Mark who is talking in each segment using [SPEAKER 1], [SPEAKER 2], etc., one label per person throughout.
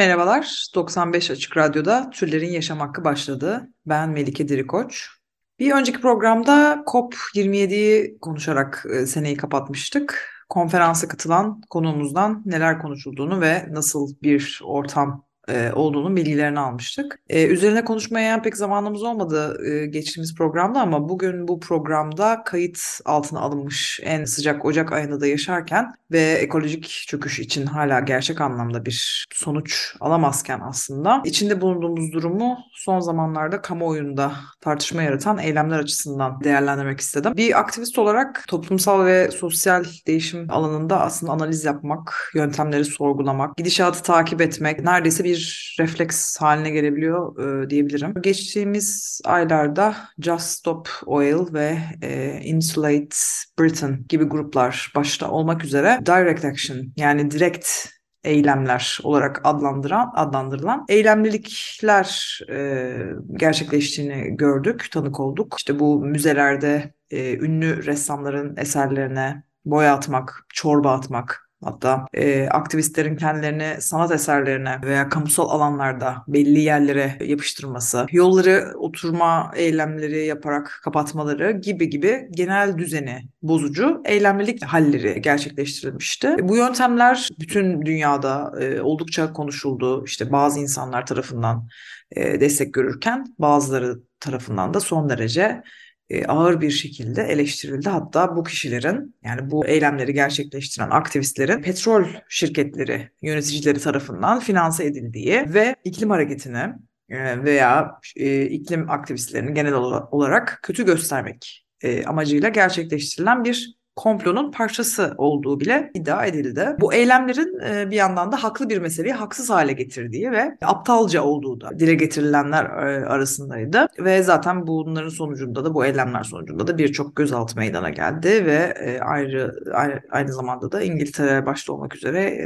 [SPEAKER 1] Merhabalar, 95 Açık Radyo'da Türlerin Yaşam Hakkı başladı. Ben Melike Dirikoç. Bir önceki programda COP27'yi konuşarak e, seneyi kapatmıştık. Konferansa katılan konuğumuzdan neler konuşulduğunu ve nasıl bir ortam e, olduğunun bilgilerini almıştık. E, üzerine konuşmaya pek zamanımız olmadı e, geçtiğimiz programda ama bugün bu programda kayıt altına alınmış en sıcak Ocak ayında da yaşarken ve ekolojik çöküş için hala gerçek anlamda bir sonuç alamazken aslında içinde bulunduğumuz durumu son zamanlarda kamuoyunda tartışma yaratan eylemler açısından değerlendirmek istedim. Bir aktivist olarak toplumsal ve sosyal değişim alanında aslında analiz yapmak, yöntemleri sorgulamak, gidişatı takip etmek neredeyse bir refleks haline gelebiliyor e, diyebilirim. Geçtiğimiz aylarda Just Stop Oil ve e, Insulate Britain gibi gruplar başta olmak üzere direct action yani direkt eylemler olarak adlandıran adlandırılan eylemlilikler e, gerçekleştiğini gördük, tanık olduk. İşte bu müzelerde e, ünlü ressamların eserlerine boya atmak, çorba atmak, Hatta e, aktivistlerin kendilerini sanat eserlerine veya kamusal alanlarda belli yerlere yapıştırması, yolları oturma eylemleri yaparak kapatmaları gibi gibi genel düzeni bozucu eylemlilik halleri gerçekleştirilmişti. Bu yöntemler bütün dünyada e, oldukça konuşuldu. İşte bazı insanlar tarafından e, destek görürken bazıları tarafından da son derece ağır bir şekilde eleştirildi. Hatta bu kişilerin yani bu eylemleri gerçekleştiren aktivistlerin petrol şirketleri yöneticileri tarafından finanse edildiği ve iklim hareketini e, veya e, iklim aktivistlerini genel olarak kötü göstermek amacıyla gerçekleştirilen bir komplonun parçası olduğu bile iddia edildi. Bu eylemlerin bir yandan da haklı bir meseleyi haksız hale getirdiği ve aptalca olduğu da dile getirilenler arasındaydı. Ve zaten bunların sonucunda da bu eylemler sonucunda da birçok gözaltı meydana geldi ve ayrı aynı zamanda da İngiltere başta olmak üzere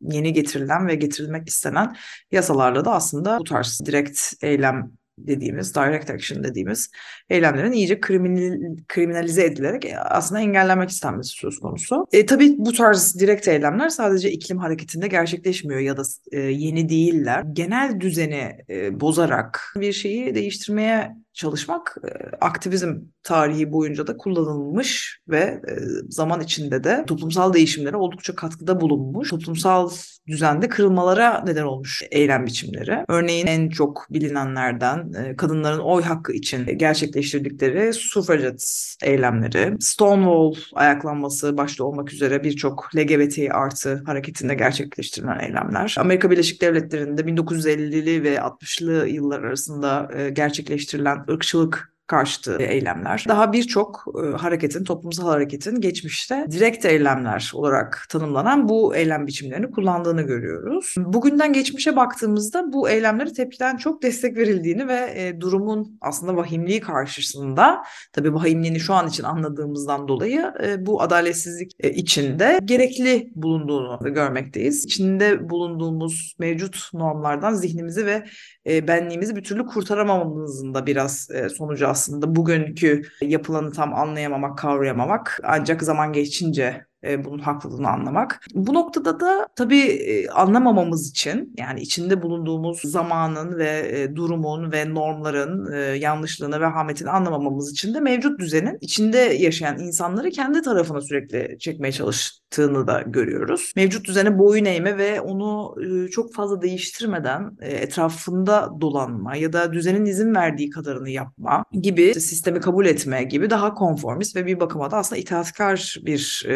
[SPEAKER 1] yeni getirilen ve getirilmek istenen yasalarla da aslında bu tarz direkt eylem dediğimiz, direct action dediğimiz eylemlerin iyice kriminal, kriminalize edilerek e, aslında engellenmek istenmesi söz konusu. E, tabii bu tarz direkt eylemler sadece iklim hareketinde gerçekleşmiyor ya da e, yeni değiller. Genel düzeni e, bozarak bir şeyi değiştirmeye çalışmak e, aktivizm tarihi boyunca da kullanılmış ve e, zaman içinde de toplumsal değişimlere oldukça katkıda bulunmuş. Toplumsal düzende kırılmalara neden olmuş eylem biçimleri. Örneğin en çok bilinenlerden e, kadınların oy hakkı için gerçekleştirdikleri suffragette eylemleri, Stonewall ayaklanması başta olmak üzere birçok LGBT artı hareketinde gerçekleştirilen eylemler. Amerika Birleşik Devletleri'nde 1950'li ve 60'lı yıllar arasında gerçekleştirilen ırkçılık karşıtı eylemler. Daha birçok e, hareketin, toplumsal hareketin geçmişte direkt eylemler olarak tanımlanan bu eylem biçimlerini kullandığını görüyoruz. Bugünden geçmişe baktığımızda bu eylemlere tepkiden çok destek verildiğini ve e, durumun aslında vahimliği karşısında, tabii vahimliğini şu an için anladığımızdan dolayı e, bu adaletsizlik içinde gerekli bulunduğunu görmekteyiz. İçinde bulunduğumuz mevcut normlardan zihnimizi ve benliğimizi bir türlü kurtaramamamızın da biraz sonucu aslında bugünkü yapılanı tam anlayamamak, kavrayamamak ancak zaman geçince e, bunun haklılığını anlamak. Bu noktada da tabii e, anlamamamız için yani içinde bulunduğumuz zamanın ve e, durumun ve normların yanlışlığını ve hametini anlamamamız için de mevcut düzenin içinde yaşayan insanları kendi tarafına sürekli çekmeye çalıştığını da görüyoruz. Mevcut düzene boyun eğme ve onu çok fazla değiştirmeden etrafında dolanma ya da düzenin izin verdiği kadarını yapma gibi sistemi kabul etme gibi daha konformist ve bir bakıma da aslında itaatkar bir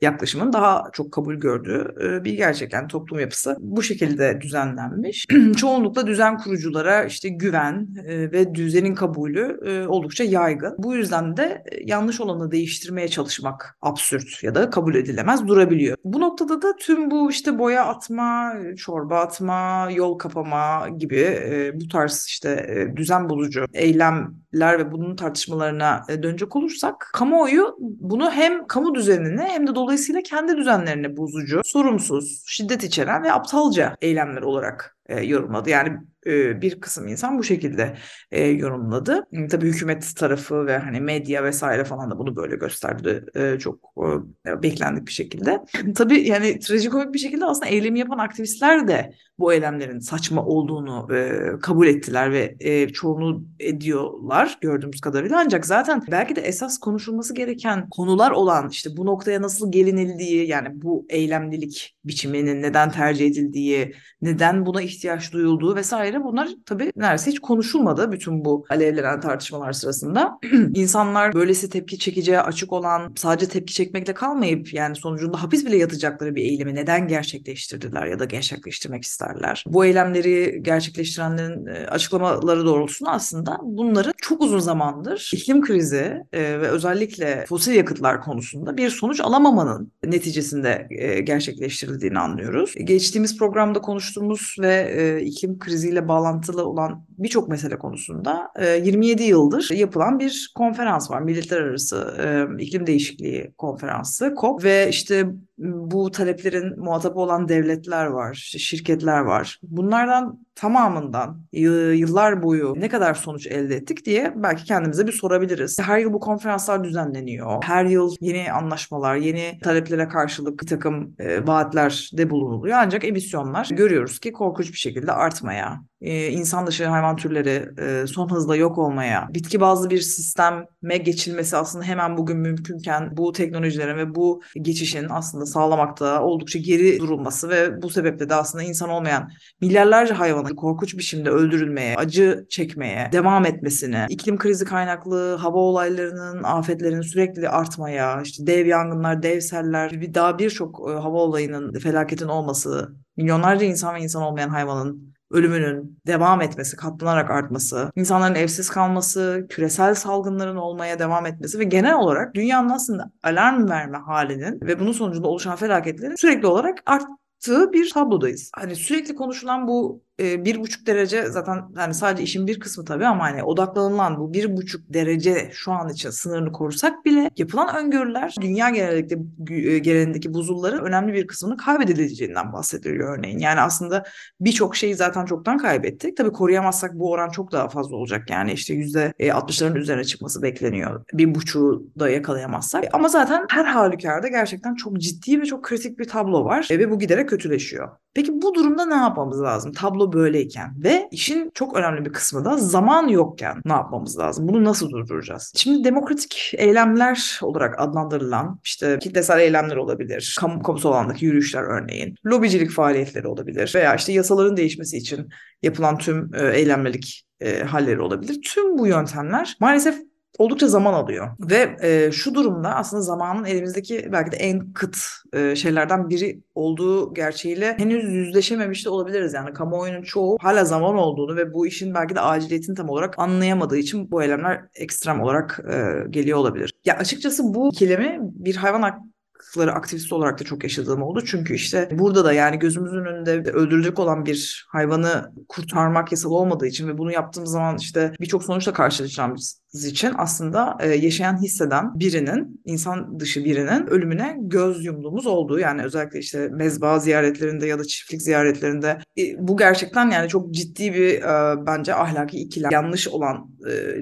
[SPEAKER 1] yaklaşımın daha çok kabul gördüğü bir gerçek. Yani toplum yapısı bu şekilde düzenlenmiş. Çoğunlukla düzen kuruculara işte güven ve düzenin kabulü oldukça yaygın. Bu yüzden de yanlış olanı değiştirmeye çalışmak absürt ya da kabul edilemez durabiliyor. Bu noktada da tüm bu işte boya atma, çorba atma, yol kapama gibi bu tarz işte düzen bulucu eylemler ve bunun tartışmalarına dönecek olursak kamuoyu bunu hem kamu düzenini hem de dolayısıyla kendi düzenlerini bozucu, sorumsuz, şiddet içeren ve aptalca eylemler olarak e, yorumladı. Yani bir kısım insan bu şekilde e, yorumladı. Tabii hükümet tarafı ve hani medya vesaire falan da bunu böyle gösterdi e, çok e, beklendik bir şekilde. Tabii yani trajikomik bir şekilde aslında eylemi yapan aktivistler de bu eylemlerin saçma olduğunu e, kabul ettiler ve e, çoğunu ediyorlar gördüğümüz kadarıyla. Ancak zaten belki de esas konuşulması gereken konular olan işte bu noktaya nasıl gelinildiği yani bu eylemlilik biçiminin neden tercih edildiği, neden buna ihtiyaç duyulduğu vesaire bunlar tabii neredeyse hiç konuşulmadı bütün bu alevlenen tartışmalar sırasında. İnsanlar böylesi tepki çekeceğe açık olan sadece tepki çekmekle kalmayıp yani sonucunda hapis bile yatacakları bir eylemi neden gerçekleştirdiler ya da gerçekleştirmek isterler. Bu eylemleri gerçekleştirenlerin e, açıklamaları doğrultusunda aslında bunları çok uzun zamandır iklim krizi e, ve özellikle fosil yakıtlar konusunda bir sonuç alamamanın neticesinde e, gerçekleştirildiğini anlıyoruz. Geçtiğimiz programda konuştuğumuz ve iklim kriziyle bağlantılı olan birçok mesele konusunda e, 27 yıldır yapılan bir konferans var. Milletler Arası İklim Değişikliği Konferansı, COP ve işte bu taleplerin muhatabı olan devletler var, şirketler var. Bunlardan tamamından yıllar boyu ne kadar sonuç elde ettik diye belki kendimize bir sorabiliriz. Her yıl bu konferanslar düzenleniyor. Her yıl yeni anlaşmalar, yeni taleplere karşılık bir takım vaatlerde bulunuluyor. Ancak emisyonlar görüyoruz ki korkunç bir şekilde artmaya, e, insan dışı hayvan türleri e, son hızla yok olmaya, bitki bazlı bir sisteme geçilmesi aslında hemen bugün mümkünken bu teknolojilerin ve bu geçişin aslında sağlamakta oldukça geri durulması ve bu sebeple de aslında insan olmayan milyarlarca hayvanın korkunç biçimde öldürülmeye, acı çekmeye devam etmesini, iklim krizi kaynaklı hava olaylarının, afetlerin sürekli artmaya, işte dev yangınlar, dev seller, bir daha birçok e, hava olayının, felaketin olması, milyonlarca insan ve insan olmayan hayvanın ölümünün devam etmesi, katlanarak artması, insanların evsiz kalması, küresel salgınların olmaya devam etmesi ve genel olarak dünyanın aslında alarm verme halinin ve bunun sonucunda oluşan felaketlerin sürekli olarak arttığı bir tablodayız. Hani sürekli konuşulan bu e, bir buçuk derece zaten yani sadece işin bir kısmı tabii ama hani odaklanılan bu bir buçuk derece şu an için sınırını korusak bile yapılan öngörüler dünya genellikle e, genelindeki buzulların önemli bir kısmını kaybedileceğinden bahsediliyor örneğin. Yani aslında birçok şeyi zaten çoktan kaybettik. Tabii koruyamazsak bu oran çok daha fazla olacak. Yani işte yüzde 60'ların e, üzerine çıkması bekleniyor. Bir buçuğu da yakalayamazsak. Ama zaten her halükarda gerçekten çok ciddi ve çok kritik bir tablo var ve bu giderek kötüleşiyor. Peki bu durumda ne yapmamız lazım? Tablo böyleyken ve işin çok önemli bir kısmı da zaman yokken ne yapmamız lazım? Bunu nasıl durduracağız? Şimdi demokratik eylemler olarak adlandırılan işte kitlesel eylemler olabilir. Kamu, kamusal alandaki yürüyüşler örneğin. Lobicilik faaliyetleri olabilir. Veya işte yasaların değişmesi için yapılan tüm e, eylemlilik e, halleri olabilir. Tüm bu yöntemler maalesef oldukça zaman alıyor. Ve e, şu durumda aslında zamanın elimizdeki belki de en kıt e, şeylerden biri olduğu gerçeğiyle henüz yüzleşememiş de olabiliriz. Yani kamuoyunun çoğu hala zaman olduğunu ve bu işin belki de aciliyetini tam olarak anlayamadığı için bu eylemler ekstrem olarak e, geliyor olabilir. Ya açıkçası bu ikilemi bir hayvan hakları aktivisti olarak da çok yaşadığım oldu. Çünkü işte burada da yani gözümüzün önünde öldürülecek olan bir hayvanı kurtarmak yasal olmadığı için ve bunu yaptığımız zaman işte birçok sonuçla karşılaşacağımız için aslında e, yaşayan hisseden birinin, insan dışı birinin ölümüne göz yumduğumuz olduğu yani özellikle işte mezba ziyaretlerinde ya da çiftlik ziyaretlerinde e, bu gerçekten yani çok ciddi bir e, bence ahlaki ikilem. Yanlış olan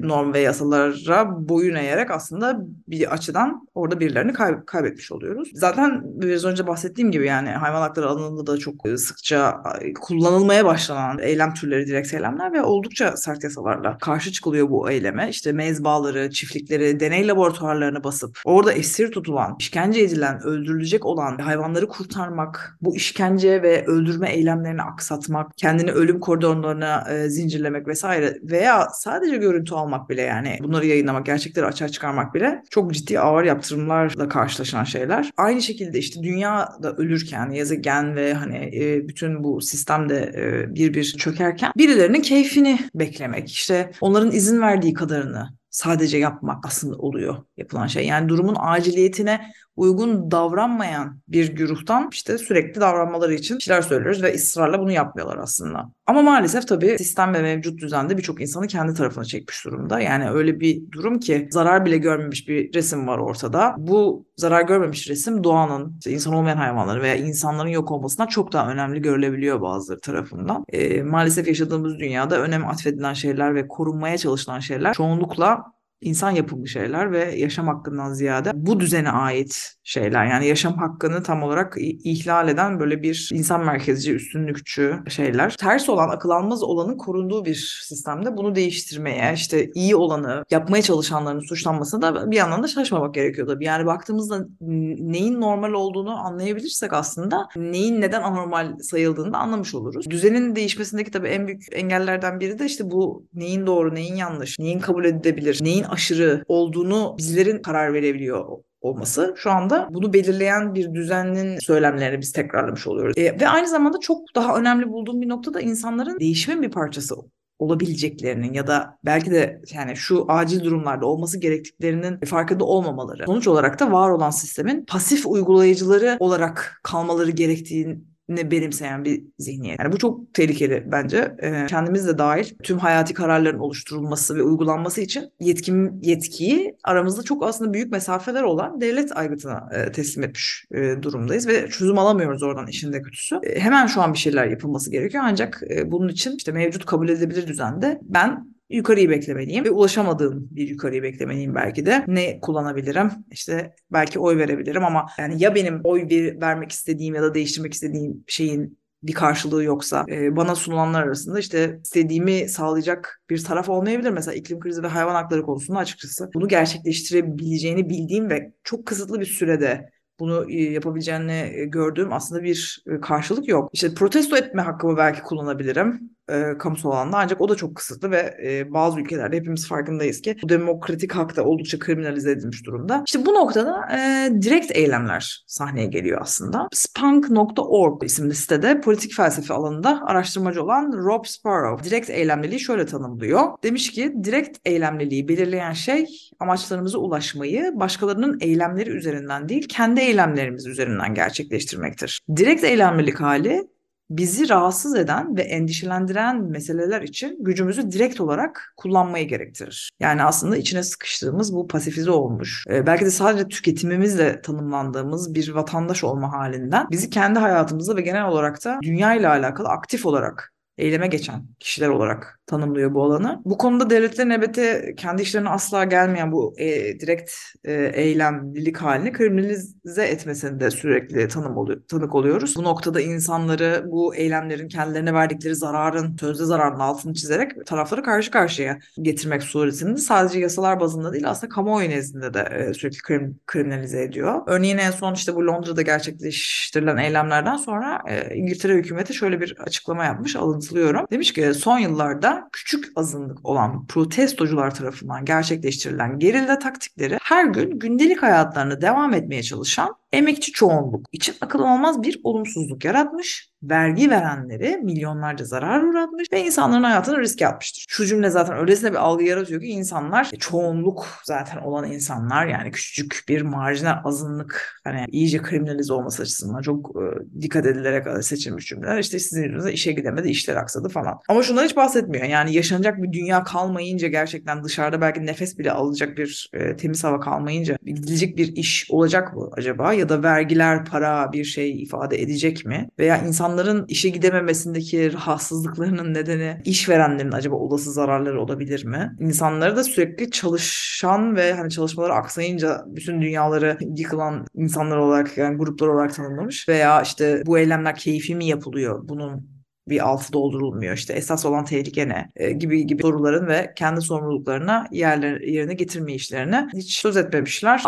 [SPEAKER 1] norm ve yasalara boyun eğerek aslında bir açıdan orada birilerini kay- kaybetmiş oluyoruz. Zaten biraz önce bahsettiğim gibi yani hayvan hakları alanında da çok sıkça kullanılmaya başlanan eylem türleri direkt eylemler ve oldukça sert yasalarla karşı çıkılıyor bu eyleme. İşte mezbaları, çiftlikleri, deney laboratuvarlarını basıp orada esir tutulan, işkence edilen, öldürülecek olan hayvanları kurtarmak, bu işkence ve öldürme eylemlerini aksatmak, kendini ölüm koridorlarına e, zincirlemek vesaire veya sadece görüntü almak bile yani bunları yayınlamak, gerçekleri açığa çıkarmak bile çok ciddi ağır yaptırımlarla karşılaşan şeyler. Aynı şekilde işte dünyada ölürken, gezegen ve hani e, bütün bu sistemde e, bir bir çökerken birilerinin keyfini beklemek, işte onların izin verdiği kadarını sadece yapmak aslında oluyor yapılan şey. Yani durumun aciliyetine uygun davranmayan bir güruhtan işte sürekli davranmaları için şeyler söylüyoruz ve ısrarla bunu yapmıyorlar aslında. Ama maalesef tabii sistem ve mevcut düzende birçok insanı kendi tarafına çekmiş durumda. Yani öyle bir durum ki zarar bile görmemiş bir resim var ortada. Bu zarar görmemiş resim doğanın, işte insan olmayan hayvanların veya insanların yok olmasından çok daha önemli görülebiliyor bazıları tarafından. E, maalesef yaşadığımız dünyada önem atfedilen şeyler ve korunmaya çalışılan şeyler çoğunlukla insan yapımı şeyler ve yaşam hakkından ziyade bu düzene ait şeyler. Yani yaşam hakkını tam olarak ihlal eden böyle bir insan merkezci, üstünlükçü şeyler. Ters olan, akıl almaz olanın korunduğu bir sistemde bunu değiştirmeye, işte iyi olanı yapmaya çalışanların suçlanmasına da bir yandan da şaşmamak gerekiyor tabii. Yani baktığımızda neyin normal olduğunu anlayabilirsek aslında neyin neden anormal sayıldığını da anlamış oluruz. Düzenin değişmesindeki tabii en büyük engellerden biri de işte bu neyin doğru, neyin yanlış, neyin kabul edilebilir, neyin aşırı olduğunu bizlerin karar verebiliyor olması şu anda bunu belirleyen bir düzenin söylemlerini biz tekrarlamış oluyoruz. E, ve aynı zamanda çok daha önemli bulduğum bir nokta da insanların değişimin bir parçası olabileceklerinin ya da belki de yani şu acil durumlarda olması gerektiklerinin farkında olmamaları. Sonuç olarak da var olan sistemin pasif uygulayıcıları olarak kalmaları gerektiğini ne benimseyen bir zihniyet. Yani bu çok tehlikeli bence. E, kendimiz de dahil tüm hayati kararların oluşturulması ve uygulanması için yetkim, yetkiyi aramızda çok aslında büyük mesafeler olan devlet aygıtına e, teslim etmiş e, durumdayız ve çözüm alamıyoruz oradan işin de kötüsü. E, hemen şu an bir şeyler yapılması gerekiyor ancak bunun için işte mevcut kabul edilebilir düzende ben yukarıyı beklemeliyim ve ulaşamadığım bir yukarıyı beklemeliyim belki de. Ne kullanabilirim? İşte belki oy verebilirim ama yani ya benim oy ver, vermek istediğim ya da değiştirmek istediğim şeyin bir karşılığı yoksa e, bana sunulanlar arasında işte istediğimi sağlayacak bir taraf olmayabilir. Mesela iklim krizi ve hayvan hakları konusunda açıkçası bunu gerçekleştirebileceğini bildiğim ve çok kısıtlı bir sürede bunu yapabileceğini gördüğüm aslında bir karşılık yok. İşte protesto etme hakkımı belki kullanabilirim e, kamusal alanda ancak o da çok kısıtlı ve e, bazı ülkelerde hepimiz farkındayız ki bu demokratik hak da oldukça kriminalize edilmiş durumda. İşte bu noktada e, direkt eylemler sahneye geliyor aslında. Spunk.org isimli sitede politik felsefe alanında araştırmacı olan Rob Sparrow direkt eylemliliği şöyle tanımlıyor. Demiş ki direkt eylemliliği belirleyen şey amaçlarımıza ulaşmayı başkalarının eylemleri üzerinden değil kendi eylemlerimiz üzerinden gerçekleştirmektir. Direkt eylemlilik hali bizi rahatsız eden ve endişelendiren meseleler için gücümüzü direkt olarak kullanmayı gerektirir. Yani aslında içine sıkıştığımız bu pasifize olmuş, e, belki de sadece tüketimimizle tanımlandığımız bir vatandaş olma halinden bizi kendi hayatımızda ve genel olarak da dünya ile alakalı aktif olarak eyleme geçen kişiler olarak tanımlıyor bu alanı. Bu konuda devletlerin elbette kendi işlerine asla gelmeyen bu e, direkt e, eylemlilik halini kriminalize etmesini de sürekli tanım oluyor, tanık oluyoruz. Bu noktada insanları bu eylemlerin kendilerine verdikleri zararın, sözde zararın altını çizerek tarafları karşı karşıya getirmek suretinde sadece yasalar bazında değil aslında kamuoyu nezdinde de e, sürekli krim, kriminalize ediyor. Örneğin en son işte bu Londra'da gerçekleştirilen eylemlerden sonra e, İngiltere hükümeti şöyle bir açıklama yapmış, alıntılıyorum. Demiş ki son yıllarda küçük azınlık olan protestocular tarafından gerçekleştirilen gerilla taktikleri her gün gündelik hayatlarını devam etmeye çalışan emekçi çoğunluk için akıl olmaz bir olumsuzluk yaratmış, vergi verenleri milyonlarca zarar uğratmış ve insanların hayatını riske atmıştır. Şu cümle zaten öylesine bir algı yaratıyor ki insanlar çoğunluk zaten olan insanlar yani küçücük bir marjinal azınlık hani iyice kriminalize olması açısından çok e, dikkat edilerek seçilmiş cümleler. İşte sizin yüzünüzde işe gidemedi, işler aksadı falan. Ama şundan hiç bahsetmiyor. Yani yaşanacak bir dünya kalmayınca gerçekten dışarıda belki nefes bile alacak bir e, temiz hava kalmayınca gidilecek bir iş olacak mı acaba? Ya da vergiler, para bir şey ifade edecek mi? Veya insanların işe gidememesindeki rahatsızlıklarının nedeni işverenlerin acaba olası zararları olabilir mi? İnsanları da sürekli çalışan ve hani çalışmaları aksayınca bütün dünyaları yıkılan insanlar olarak yani gruplar olarak tanımlamış veya işte bu eylemler keyfi mi yapılıyor? Bunun bir altı doldurulmuyor işte esas olan tehlike ne e, gibi gibi soruların ve kendi sorumluluklarına yerler, yerine getirme işlerini hiç söz etmemişler.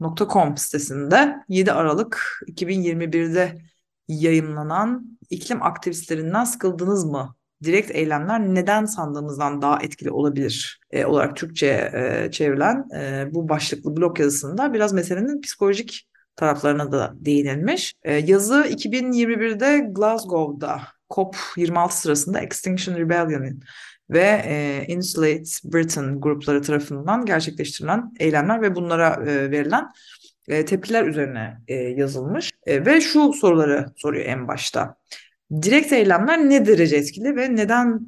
[SPEAKER 1] Ourglobalfuture.com sitesinde 7 Aralık 2021'de yayımlanan iklim aktivistlerinden sıkıldınız mı direkt eylemler neden sandığımızdan daha etkili olabilir e, olarak Türkçe'ye e, çevrilen e, bu başlıklı blog yazısında biraz meselenin psikolojik taraflarına da değinilmiş. E, yazı 2021'de Glasgow'da COP26 sırasında Extinction Rebellion'in ve e, Insulate Britain grupları tarafından gerçekleştirilen eylemler ve bunlara e, verilen e, tepkiler üzerine e, yazılmış e, ve şu soruları soruyor en başta. Direkt eylemler ne derece etkili ve neden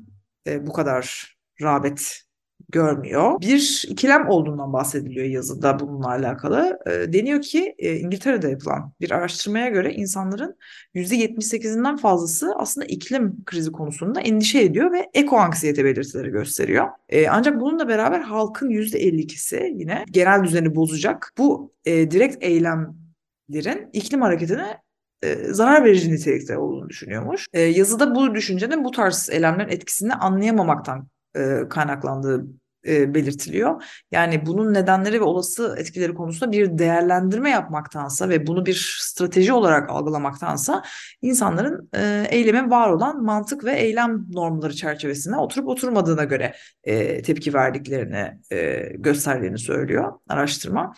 [SPEAKER 1] e, bu kadar rağbet görmüyor. Bir ikilem olduğundan bahsediliyor yazıda bununla alakalı. E, deniyor ki e, İngiltere'de yapılan bir araştırmaya göre insanların %78'inden fazlası aslında iklim krizi konusunda endişe ediyor ve eko anksiyete belirtileri gösteriyor. E, ancak bununla beraber halkın %52'si yine genel düzeni bozacak bu e, direkt eylemlerin iklim hareketine e, zarar verici nitelikte olduğunu düşünüyormuş. E, yazıda bu düşüncenin bu tarz eylemlerin etkisini anlayamamaktan e, kaynaklandığı e, belirtiliyor. Yani bunun nedenleri ve olası etkileri konusunda bir değerlendirme yapmaktansa ve bunu bir strateji olarak algılamaktansa insanların e, eylemin var olan mantık ve eylem normları çerçevesine oturup oturmadığına göre e, tepki verdiklerini e, gösterdiğini söylüyor araştırma.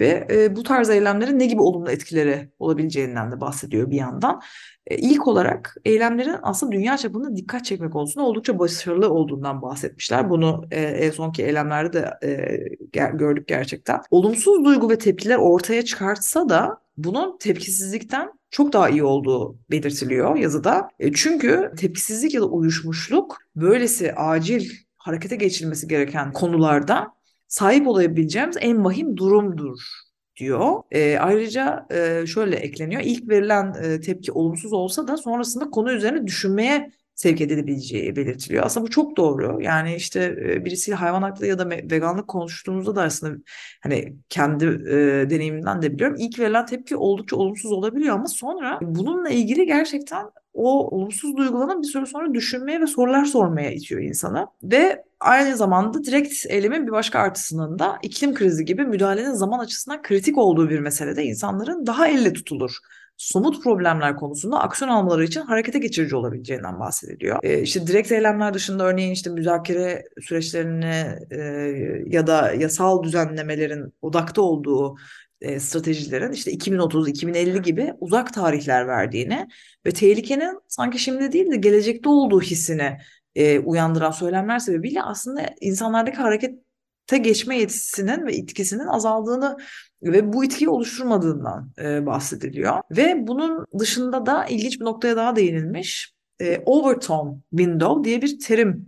[SPEAKER 1] Ve e, bu tarz eylemlerin ne gibi olumlu etkileri olabileceğinden de bahsediyor bir yandan. E, ilk olarak eylemlerin aslında dünya çapında dikkat çekmek konusunda oldukça başarılı olduğundan bahsetmişler. Bunu e, en sonki eylemlerde de e, gördük gerçekten. Olumsuz duygu ve tepkiler ortaya çıkartsa da bunun tepkisizlikten çok daha iyi olduğu belirtiliyor yazıda. E, çünkü tepkisizlik ya da uyuşmuşluk böylesi acil harekete geçilmesi gereken konularda sahip olabileceğimiz en vahim durumdur diyor. E, ayrıca e, şöyle ekleniyor. İlk verilen e, tepki olumsuz olsa da sonrasında konu üzerine düşünmeye sevk edilebileceği belirtiliyor. Aslında bu çok doğru. Yani işte e, birisiyle hayvan hakları ya da veganlık konuştuğumuzda da aslında hani kendi e, deneyimimden de biliyorum. İlk verilen tepki oldukça olumsuz olabiliyor ama sonra bununla ilgili gerçekten o olumsuz duyguların bir süre sonra düşünmeye ve sorular sormaya itiyor insana. Ve aynı zamanda direkt eylemin bir başka artısının da iklim krizi gibi müdahalenin zaman açısından kritik olduğu bir meselede insanların daha elle tutulur somut problemler konusunda aksiyon almaları için harekete geçirici olabileceğinden bahsediliyor. E, işte direkt eylemler dışında örneğin işte müzakere süreçlerini e, ya da yasal düzenlemelerin odakta olduğu e, stratejilerin işte 2030-2050 gibi uzak tarihler verdiğini ve tehlikenin sanki şimdi değil de gelecekte olduğu hissini e, uyandıran söylemler sebebiyle aslında insanlardaki harekete geçme yetisinin ve etkisinin azaldığını ve bu itkiyi oluşturmadığından e, bahsediliyor. Ve bunun dışında da ilginç bir noktaya daha değinilmiş. E, overtone window diye bir terim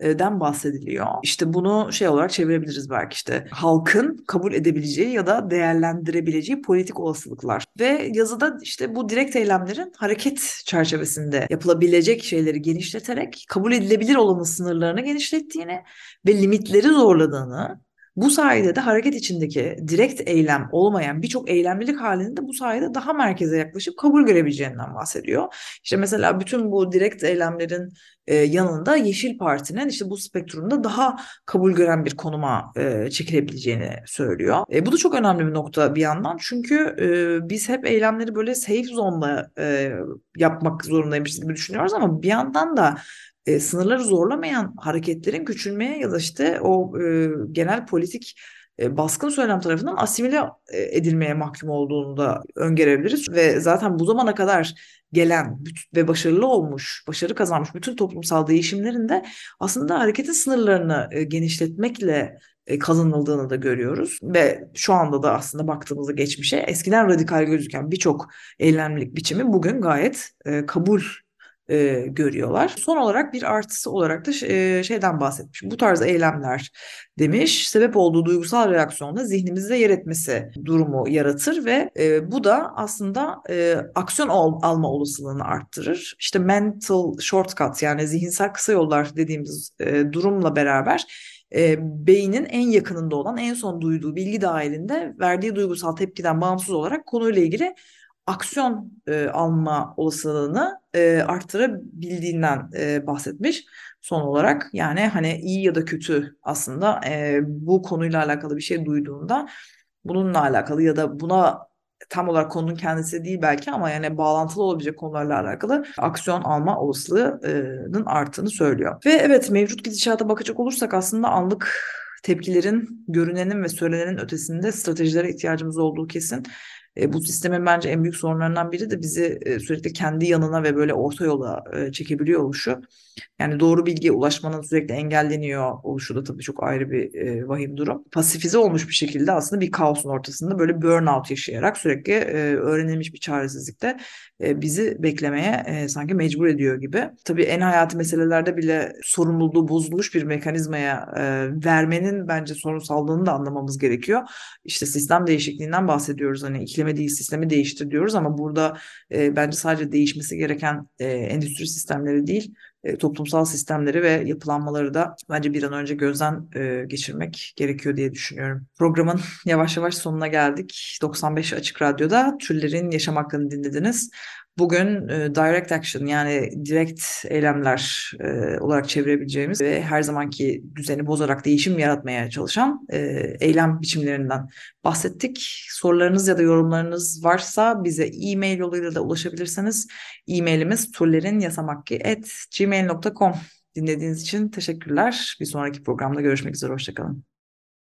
[SPEAKER 1] den bahsediliyor. İşte bunu şey olarak çevirebiliriz belki işte halkın kabul edebileceği ya da değerlendirebileceği politik olasılıklar. Ve yazıda işte bu direkt eylemlerin hareket çerçevesinde yapılabilecek şeyleri genişleterek kabul edilebilir olanın sınırlarını genişlettiğini ve limitleri zorladığını bu sayede de hareket içindeki direkt eylem olmayan birçok eylemlilik halinde bu sayede daha merkeze yaklaşıp kabul görebileceğinden bahsediyor. İşte mesela bütün bu direkt eylemlerin e, yanında Yeşil Parti'nin işte bu spektrumda daha kabul gören bir konuma e, çekilebileceğini söylüyor. E, bu da çok önemli bir nokta bir yandan çünkü e, biz hep eylemleri böyle safe zone'da e, yapmak zorundaymışız gibi düşünüyoruz ama bir yandan da e, sınırları zorlamayan hareketlerin küçülmeye ya da işte o e, genel politik e, baskın söylem tarafından asimile e, edilmeye mahkum olduğunu da öngörebiliriz. Ve zaten bu zamana kadar gelen ve başarılı olmuş, başarı kazanmış bütün toplumsal değişimlerin de aslında hareketin sınırlarını e, genişletmekle kazanıldığını da görüyoruz. Ve şu anda da aslında baktığımızda geçmişe eskiden radikal gözüken birçok eylemlilik biçimi bugün gayet kabul e, görüyorlar. Son olarak bir artısı olarak da e, şeyden bahsetmiş. Bu tarz eylemler demiş sebep olduğu duygusal reaksiyonla zihnimizde yer etmesi durumu yaratır ve e, bu da aslında e, aksiyon al, alma olasılığını arttırır. İşte mental shortcut yani zihinsel kısa yollar dediğimiz e, durumla beraber e, beynin en yakınında olan en son duyduğu bilgi dahilinde verdiği duygusal tepkiden bağımsız olarak konuyla ilgili aksiyon e, alma olasılığını e, arttırabildiğinden e, bahsetmiş son olarak. Yani hani iyi ya da kötü aslında e, bu konuyla alakalı bir şey duyduğunda bununla alakalı ya da buna tam olarak konunun kendisi değil belki ama yani bağlantılı olabilecek konularla alakalı aksiyon alma olasılığının arttığını söylüyor. Ve evet mevcut gidişata bakacak olursak aslında anlık tepkilerin görünenin ve söylenenin ötesinde stratejilere ihtiyacımız olduğu kesin. E, bu sistemin bence en büyük sorunlarından biri de bizi e, sürekli kendi yanına ve böyle orta yola e, çekebiliyor oluşu. Yani doğru bilgiye ulaşmanın sürekli engelleniyor oluşu da tabii çok ayrı bir e, vahim durum. Pasifize olmuş bir şekilde aslında bir kaosun ortasında böyle burnout yaşayarak sürekli e, öğrenilmiş bir çaresizlikte e, bizi beklemeye e, sanki mecbur ediyor gibi. Tabii en hayati meselelerde bile sorumluluğu bozulmuş bir mekanizmaya e, vermenin bence sorunsallığını da anlamamız gerekiyor. İşte sistem değişikliğinden bahsediyoruz. Hani iklime değil sistemi değiştir diyoruz ama burada e, bence sadece değişmesi gereken e, endüstri sistemleri değil e, toplumsal sistemleri ve yapılanmaları da bence bir an önce gözden e, geçirmek gerekiyor diye düşünüyorum. Programın yavaş yavaş sonuna geldik. 95 Açık Radyo'da Türlerin Yaşam Hakkını dinlediniz. Bugün e, direct action yani direkt eylemler e, olarak çevirebileceğimiz ve her zamanki düzeni bozarak değişim yaratmaya çalışan e, eylem biçimlerinden bahsettik. Sorularınız ya da yorumlarınız varsa bize e-mail yoluyla da ulaşabilirsiniz. E-mailimiz turlerinyasamakki.gmail.com Dinlediğiniz için teşekkürler. Bir sonraki programda görüşmek üzere. Hoşçakalın.